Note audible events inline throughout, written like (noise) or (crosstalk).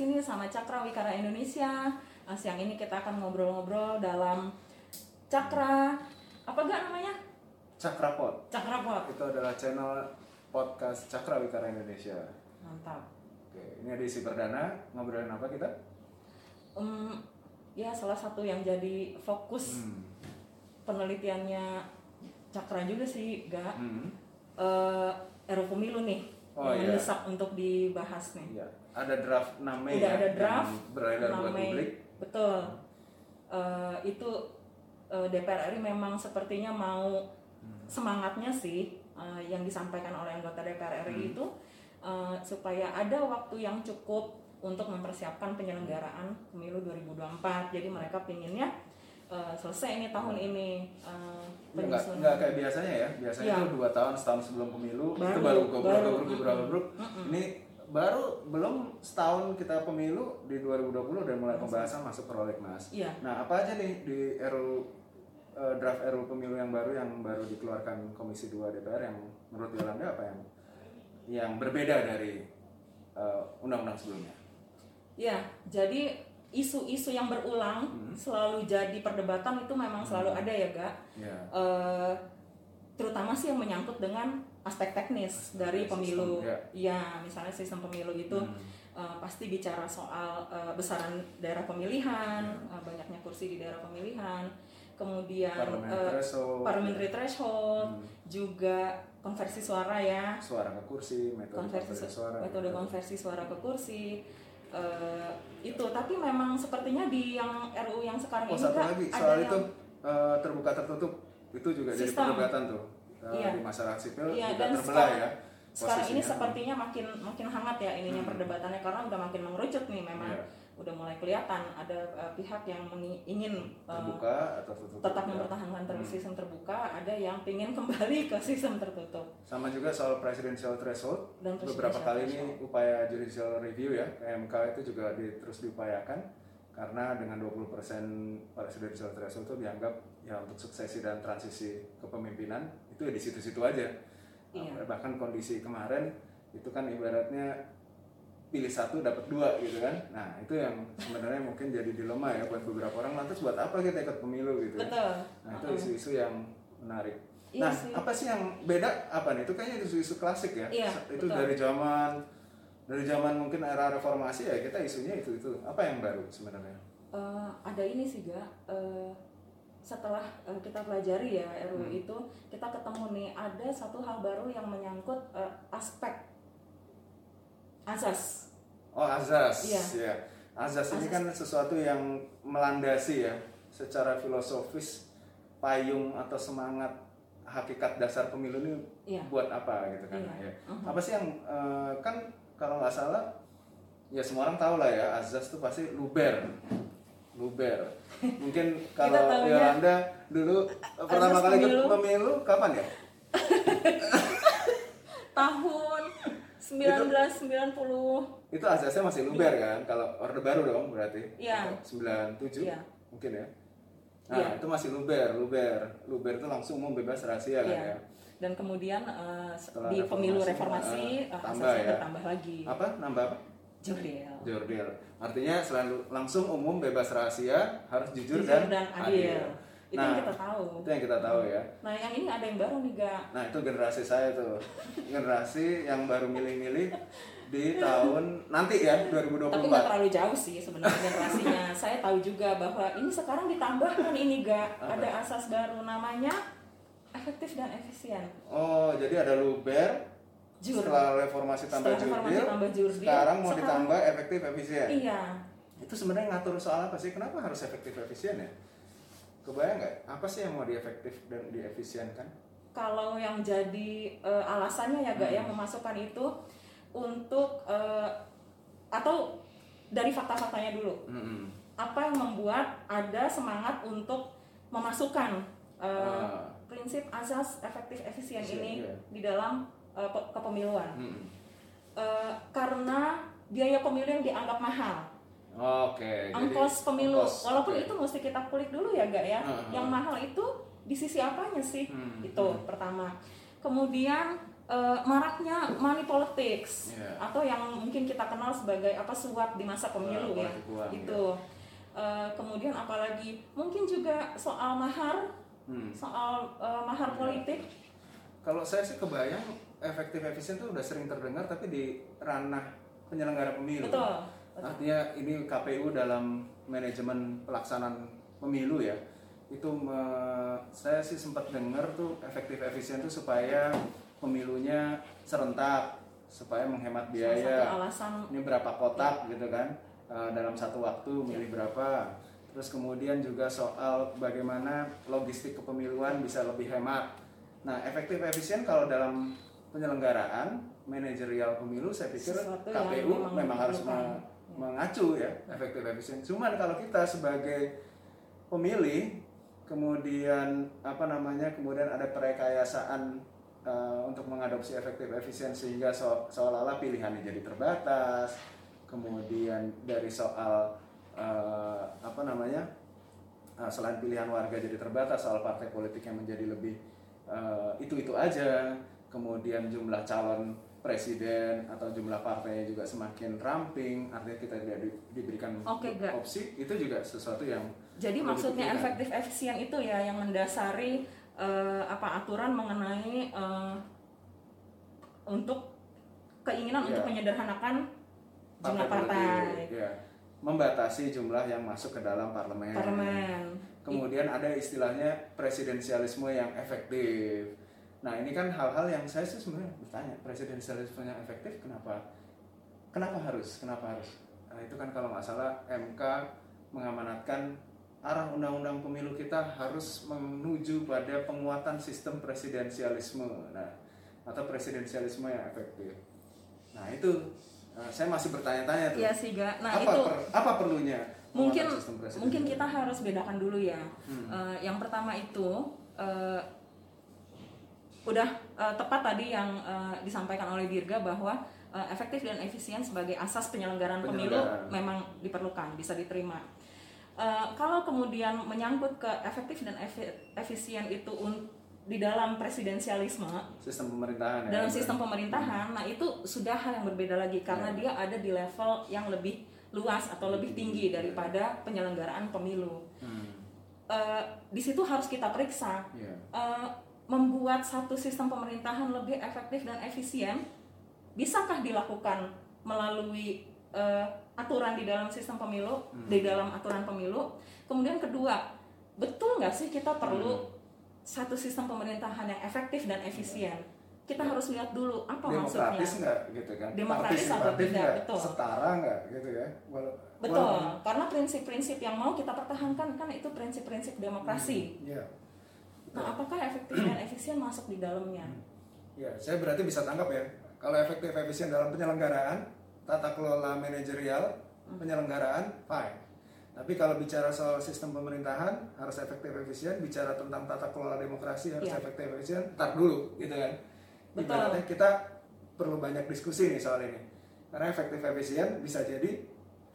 sini sama Cakra Wikara Indonesia. Nah, siang ini kita akan ngobrol-ngobrol dalam Cakra apa gak namanya? Cakrapot. Cakrapot. Itu adalah channel podcast Cakra Wikara Indonesia. Mantap. Oke, ini edisi perdana. Ngobrolin apa kita? Em, ya salah satu yang jadi fokus Hmm. penelitiannya Cakra juga sih, gak? Hmm. RUU pemilu nih Oh, yang iya. mendesak untuk dibahas nih. Iya, ada draft 6 Mei Udah ya, ada draft, beredar 6 buat Mei. publik. Betul. Eh, itu eh, DPR RI memang sepertinya mau Hmm. semangatnya sih eh, yang disampaikan oleh anggota DPR RI Hmm. itu eh, supaya ada waktu yang cukup untuk mempersiapkan penyelenggaraan pemilu 2024. Jadi mereka pinginnya eh, selesai ini tahun ini eh, Ya, nggak, nggak kayak biasanya ya. Biasanya Iya. itu dua tahun setahun sebelum pemilu Baru, itu baru gobrol baru, gobrol gobrol mm-mm. gobrol. Mm-mm. Ini baru belum setahun kita pemilu di 2020 udah mulai pembahasan masuk prolegnas. Iya. Nah, apa aja nih di RU eh, draft RU pemilu yang baru yang baru dikeluarkan Komisi 2 DPR yang menurut Yolanda apa yang yang berbeda dari eh, undang-undang sebelumnya? Ya, jadi isu-isu yang berulang Hmm. selalu jadi perdebatan itu memang selalu ada ya, Gak? Ya. Eh, terutama sih yang menyangkut dengan aspek teknis dari Sistem, pemilu. ya. Ya, misalnya sistem pemilu itu Hmm. eh, pasti bicara soal eh, besaran daerah pemilihan, Ya. eh, banyaknya kursi di daerah pemilihan, kemudian Parliamentary eh, threshold, parliamentary threshold, Hmm. juga konversi suara ya, suara ke kursi, metode konversi konversi suara, metode gitu. konversi suara ke kursi eh, itu tapi memang sepertinya di yang RU yang sekarang Oh ini satu Kak, lagi ada soal yang itu eh, terbuka tertutup itu juga jadi Sistem. perdebatan tuh Eh, Iya. di masyarakat sipil Iya, juga dan terbelah sekarang- ya. sekarang ini sepertinya makin makin hangat ya ininya Hmm. perdebatannya karena udah makin mengerucut nih memang Iya. udah mulai kelihatan ada eh, pihak yang ingin eh, terbuka atau tertutup. tetap ya. mempertahankan terus Hmm. sistem terbuka ada yang ingin (laughs) kembali ke sistem tertutup Sama juga soal presidential threshold. dan Beberapa presidensial kali ini threshold. upaya judicial review ya, MK itu juga di- terus diupayakan karena dengan 20% presidential threshold itu dianggap ya untuk suksesi dan transisi kepemimpinan itu ya di situ-situ aja. Iya. Bahkan kondisi kemarin itu kan ibaratnya pilih satu dapat dua gitu kan. Nah, itu yang sebenarnya mungkin jadi dilema ya buat beberapa orang lantas buat apa kita ikut pemilu gitu. ya. betul Nah, itu isu-isu yang menarik. Iya nah, sih. apa sih yang beda? Apa nih? Itu kayaknya isu-isu klasik ya. Iya, itu betul. dari zaman dari zaman mungkin era reformasi ya kita isunya itu itu. Apa yang baru sebenarnya? Eh, ada ini sih ga eh, setelah eh, kita pelajari ya RU Hmm. itu kita ketemu nih ada satu hal baru yang menyangkut eh, aspek azas Oh, azas. Iya. Ya. Azas, ini kan sesuatu yang melandasi ya secara filosofis payung atau semangat hakikat dasar pemilu ini Iya. buat apa gitu kan. Iya. Ya. Mhm. Apa sih yang eh, kan kalau nggak salah ya semua orang tahu lah ya azas itu pasti luber. Luber. Mungkin (laughs) kalau taunya Yolanda dulu eh, pertama kali pemilu. pemilu kapan ya? (laughs) tahun 1990 Itu azasnya masih luber kan? Kalau orde baru dong berarti. Iya. 97 Iya. mungkin ya. Nah, Iya. itu masih luber, luber. Luber itu langsung umum bebas rahasia kan Iya. ya. Dan kemudian Setelah di pemilu reformasi, eh, tambah ya. bertambah lagi Apa? Nambah apa? jurdil Jurdil. Artinya selalu langsung umum bebas rahasia, harus jujur, jujur dan, dan adil, itu Nah, yang kita tahu Itu yang kita tahu ya. nah yang ini ada yang baru nih ga Nah, itu generasi saya tuh. Generasi yang baru milih-milih di tahun nanti ya, tapi nggak 2024. terlalu jauh sih sebenarnya generasinya saya tahu juga bahwa ini sekarang ditambahkan ini ga ada asas baru namanya efektif dan efisien Oh, jadi ada luber, Jur. setelah reformasi tambah Setelah jurdil, tambah jurdil, sekarang mau sekarang- ditambah efektif efisien. iya Itu sebenarnya ngatur soal apa sih? Kenapa harus efektif efisien ya? Kebayang nggak? Apa sih yang mau diefektif dan diefisienkan? kalau yang jadi eh, alasannya ya gak Hmm. yang memasukkan itu untuk eh, atau dari fakta-faktanya dulu Mm-mm. apa yang membuat ada semangat untuk memasukkan Ah, prinsip asas efektif efisien Efisien, ini iya. di dalam pe- kepemiluan mm-mm. Eh, karena biaya pemilu yang dianggap mahal Oke. jadi ongkos pemilu ongkos, walaupun oke. itu mesti kita kulik dulu ya gak ya ah. yang mahal itu di sisi apanya sih Hmm, itu hmm. pertama kemudian uh, maraknya money politics Iya. atau yang mungkin kita kenal sebagai apa suap di masa pemilu Uh, ya politik uang, itu Uh, kemudian apalagi mungkin juga soal mahar Hmm. soal uh, mahar Iya. politik Kalau saya sih kebayang efektif efisien itu udah sering terdengar tapi di ranah penyelenggara pemilu. betul Artinya ini KPU dalam manajemen pelaksanaan pemilu ya. Itu me- saya sih sempat dengar tuh efektif efisien tuh supaya pemilunya serentak, supaya menghemat biaya. alasan Ini berapa kotak gitu kan eh, dalam satu waktu milih berapa. Terus kemudian juga soal bagaimana logistik kepemiluan bisa lebih hemat. Nah, efektif efisien kalau dalam penyelenggaraan manajerial pemilu saya pikir Sesuatu KPU memang memang, harus diperlukan. me- mengacu ya efektif efisien. Cuman kalau kita sebagai pemilih kemudian apa namanya kemudian ada perekayasaan eh, untuk mengadopsi efektif efisien sehingga so- seolah-olah pilihannya jadi terbatas. Kemudian dari soal eh, apa namanya eh, selain pilihan warga jadi terbatas soal partai politik yang menjadi lebih eh, itu-itu aja. Kemudian jumlah calon presiden atau jumlah partainya juga semakin ramping artinya kita tidak di- diberikan Ga. opsi itu juga sesuatu yang Jadi maksudnya efektif efisien itu ya yang mendasari eh, apa aturan mengenai eh, untuk keinginan untuk Iya. menyederhanakan jumlah partai, politik, ya. Membatasi jumlah yang masuk ke dalam parlemen. parlemen. Kemudian ada istilahnya presidensialisme yang efektif. Nah ini kan hal-hal yang saya sih sebenarnya bertanya presidensialisme yang efektif kenapa? Kenapa harus? Kenapa harus? Nah, itu kan kalau nggak salah MK mengamanatkan arah undang-undang pemilu kita harus menuju pada penguatan sistem presidensialisme. Nah atau presidensialisme yang efektif. Nah itu eh, saya masih bertanya-tanya tuh. Iya sih, Ga. Nah, apa itu per- apa perlunya mungkin mungkin kita harus bedakan dulu ya. Hmm. Eh, yang pertama itu eh, udah eh, tepat tadi yang eh, disampaikan oleh Dirga bahwa efektif dan efisien sebagai asas penyelenggaraan pemilu Penyelenggaraan. memang diperlukan, bisa diterima. Eh, kalau kemudian menyangkut ke efektif dan efi- efisien itu di dalam presidensialisme sistem pemerintahan ya. dalam sistem pemerintahan, nah itu sudah hal yang berbeda lagi karena Iya. dia ada di level yang lebih luas atau lebih tinggi daripada penyelenggaraan pemilu. Hmm, Eh, di situ harus kita periksa iya. eh, membuat satu sistem pemerintahan lebih efektif dan efisien, bisakah dilakukan melalui eh, aturan di dalam sistem pemilu, Hmm. di dalam aturan pemilu? Kemudian kedua, betul nggak sih kita perlu Hmm. Satu sistem pemerintahan yang efektif dan efisien? Kita harus lihat dulu apa maksudnya. demokratis nggak gitu kan Demokratis atau tidak, betul. setara nggak gitu ya Wala- Betul, karena prinsip-prinsip yang mau kita pertahankan kan itu prinsip-prinsip demokrasi. Iya. Nah, apakah efektif dan (clears throat) efisien masuk di dalamnya? Ya, saya berarti bisa tangkap ya. Kalau efektif efisien dalam penyelenggaraan, tata kelola manajerial, Hmm. penyelenggaraan, fine. Tapi kalau bicara soal sistem pemerintahan harus efektif efisien, bicara tentang tata kelola demokrasi harus Iya. efektif efisien, tar dulu gitu kan. Betul. Ibaratnya kita perlu banyak diskusi nih soal ini. Karena efektif efisien bisa jadi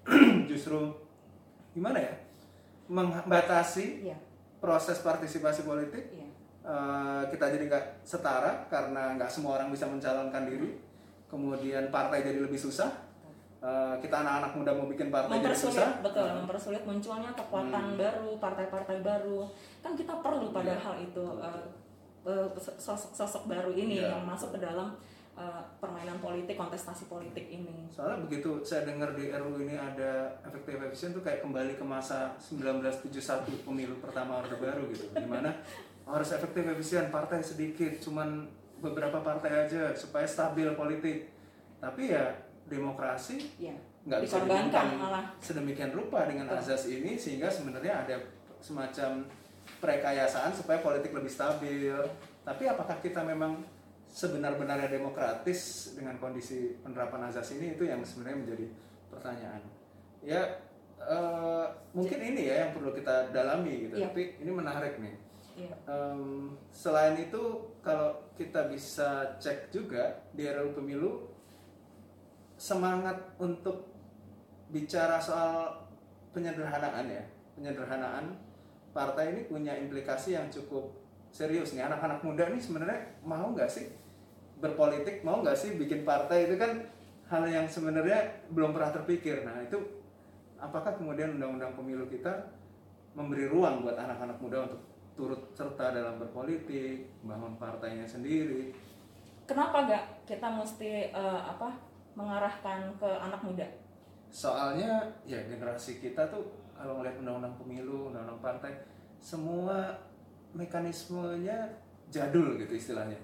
(clears throat) justru gimana ya? Membatasi Iya, proses partisipasi politik iya. Eh, kita jadi nggak setara karena nggak semua orang bisa mencalonkan diri. Kemudian partai jadi lebih susah. Eh, kita anak-anak muda mau bikin partai jadi susah. mempersulit betul mempersulit munculnya kekuatan Hmm. baru partai-partai baru kan kita perlu pada Iya. hal itu eh, eh, sosok-sosok baru ini Iya. yang masuk ke dalam eh, permainan politik kontestasi politik ini Soalnya begitu saya dengar di RU ini ada efektif efisien tuh kayak kembali ke masa 1971 pemilu pertama Orde Baru gitu. Di mana (laughs) harus efektif efisien, partai sedikit, cuman beberapa partai aja supaya stabil politik. Tapi ya demokrasi ya nggak bisa dikorbankan malah sedemikian rupa dengan azas ini sehingga sebenarnya ada semacam perekayasaan supaya politik lebih stabil. Tapi apakah kita memang sebenar-benarnya demokratis dengan kondisi penerapan azas ini itu yang sebenarnya menjadi pertanyaan. Ya eh, mungkin ini ya yang perlu kita dalami gitu. Iya. Tapi ini menarik nih. Iya. Em, selain itu kalau kita bisa cek juga di RUU pemilu semangat untuk bicara soal penyederhanaan ya penyederhanaan partai ini punya implikasi yang cukup serius nih anak-anak muda nih sebenarnya mau nggak sih berpolitik mau nggak sih bikin partai itu kan hal yang sebenarnya belum pernah terpikir. Nah itu apakah kemudian undang-undang pemilu kita memberi ruang buat anak-anak muda untuk turut serta dalam berpolitik, bangun partainya sendiri. Kenapa gak kita mesti uh, apa mengarahkan ke anak muda? Soalnya ya generasi kita tuh kalau ngeliat undang-undang pemilu, undang-undang partai, semua mekanismenya jadul gitu istilahnya.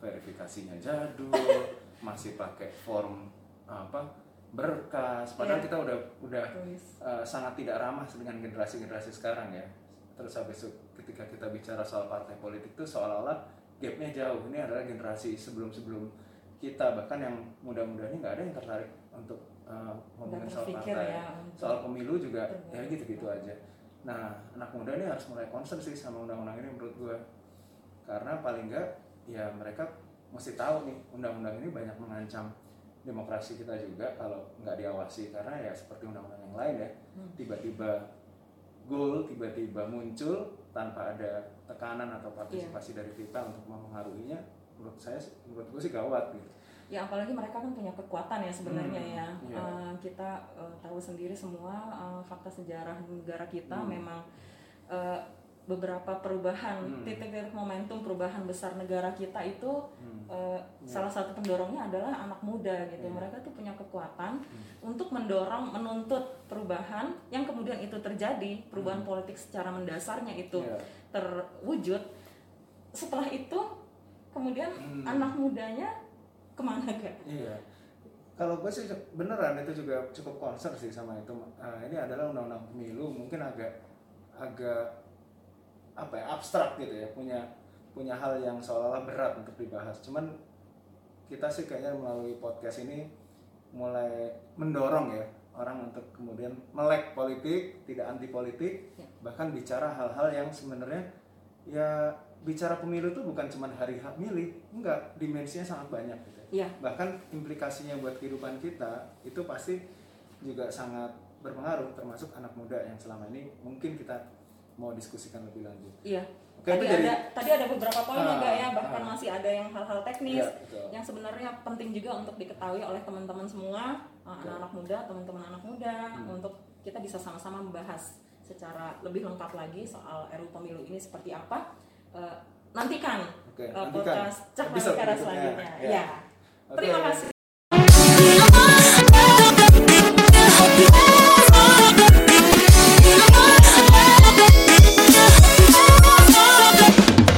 Verifikasinya jadul, (laughs) masih pakai form apa berkas padahal yeah. kita udah udah uh, sangat tidak ramah dengan generasi-generasi sekarang ya terus habis itu ketika kita bicara soal partai politik itu seolah-olah gapnya jauh ini adalah generasi sebelum-sebelum kita bahkan yang muda-muda ini nggak ada yang tertarik untuk uh, ngomongin soal partai. ya, soal pemilu juga ya gitu-gitu aja. Nah anak muda ini harus mulai concern sih sama undang-undang ini menurut gue karena paling nggak ya mereka mesti tahu nih undang-undang ini banyak mengancam demokrasi kita juga kalau nggak diawasi. Karena ya seperti undang-undang yang lain ya hmm. tiba-tiba goal tiba-tiba muncul tanpa ada tekanan atau partisipasi yeah. dari kita untuk mempengaruhinya menurut saya menurut gue sih gawat gitu ya apalagi mereka kan punya kekuatan ya sebenarnya hmm, ya yeah. Iya. uh, kita uh, tahu sendiri semua uh, fakta sejarah negara kita hmm. memang uh, beberapa perubahan hmm. titik-titik momentum perubahan besar negara kita itu hmm. uh, yeah. salah satu pendorongnya adalah anak muda gitu yeah. mereka tuh punya kekuatan hmm. untuk mendorong menuntut perubahan yang kemudian itu terjadi perubahan hmm. politik secara mendasarnya itu yeah. terwujud setelah itu kemudian hmm. anak mudanya ke mana gak? Iya kalau gue sih beneran itu juga cukup concern sih sama itu uh, ini adalah undang-undang pemilu mungkin agak agak apa ya abstrak gitu ya punya punya hal yang seolah-olah berat untuk dibahas cuman kita sih kayaknya melalui podcast ini mulai mendorong ya orang untuk kemudian melek politik tidak anti politik ya. bahkan bicara hal-hal yang sebenarnya ya bicara pemilu itu bukan cuma hari hak milih enggak dimensinya sangat banyak gitu ya. bahkan implikasinya buat kehidupan kita itu pasti juga sangat berpengaruh termasuk anak muda yang selama ini mungkin kita mau diskusikan lebih lanjut. Iya. Oke, tadi ada tadi ada beberapa poin ah, juga ya bahkan ah, masih ada yang hal-hal teknis ya, yang sebenarnya penting juga untuk diketahui oleh teman-teman semua ah, anak-anak muda teman-teman anak muda hmm. untuk kita bisa sama-sama membahas secara lebih lengkap lagi soal RUU pemilu ini seperti apa uh, nantikan okay, uh, podcast cakra selanjutnya. Ya, ya. Okay. terima kasih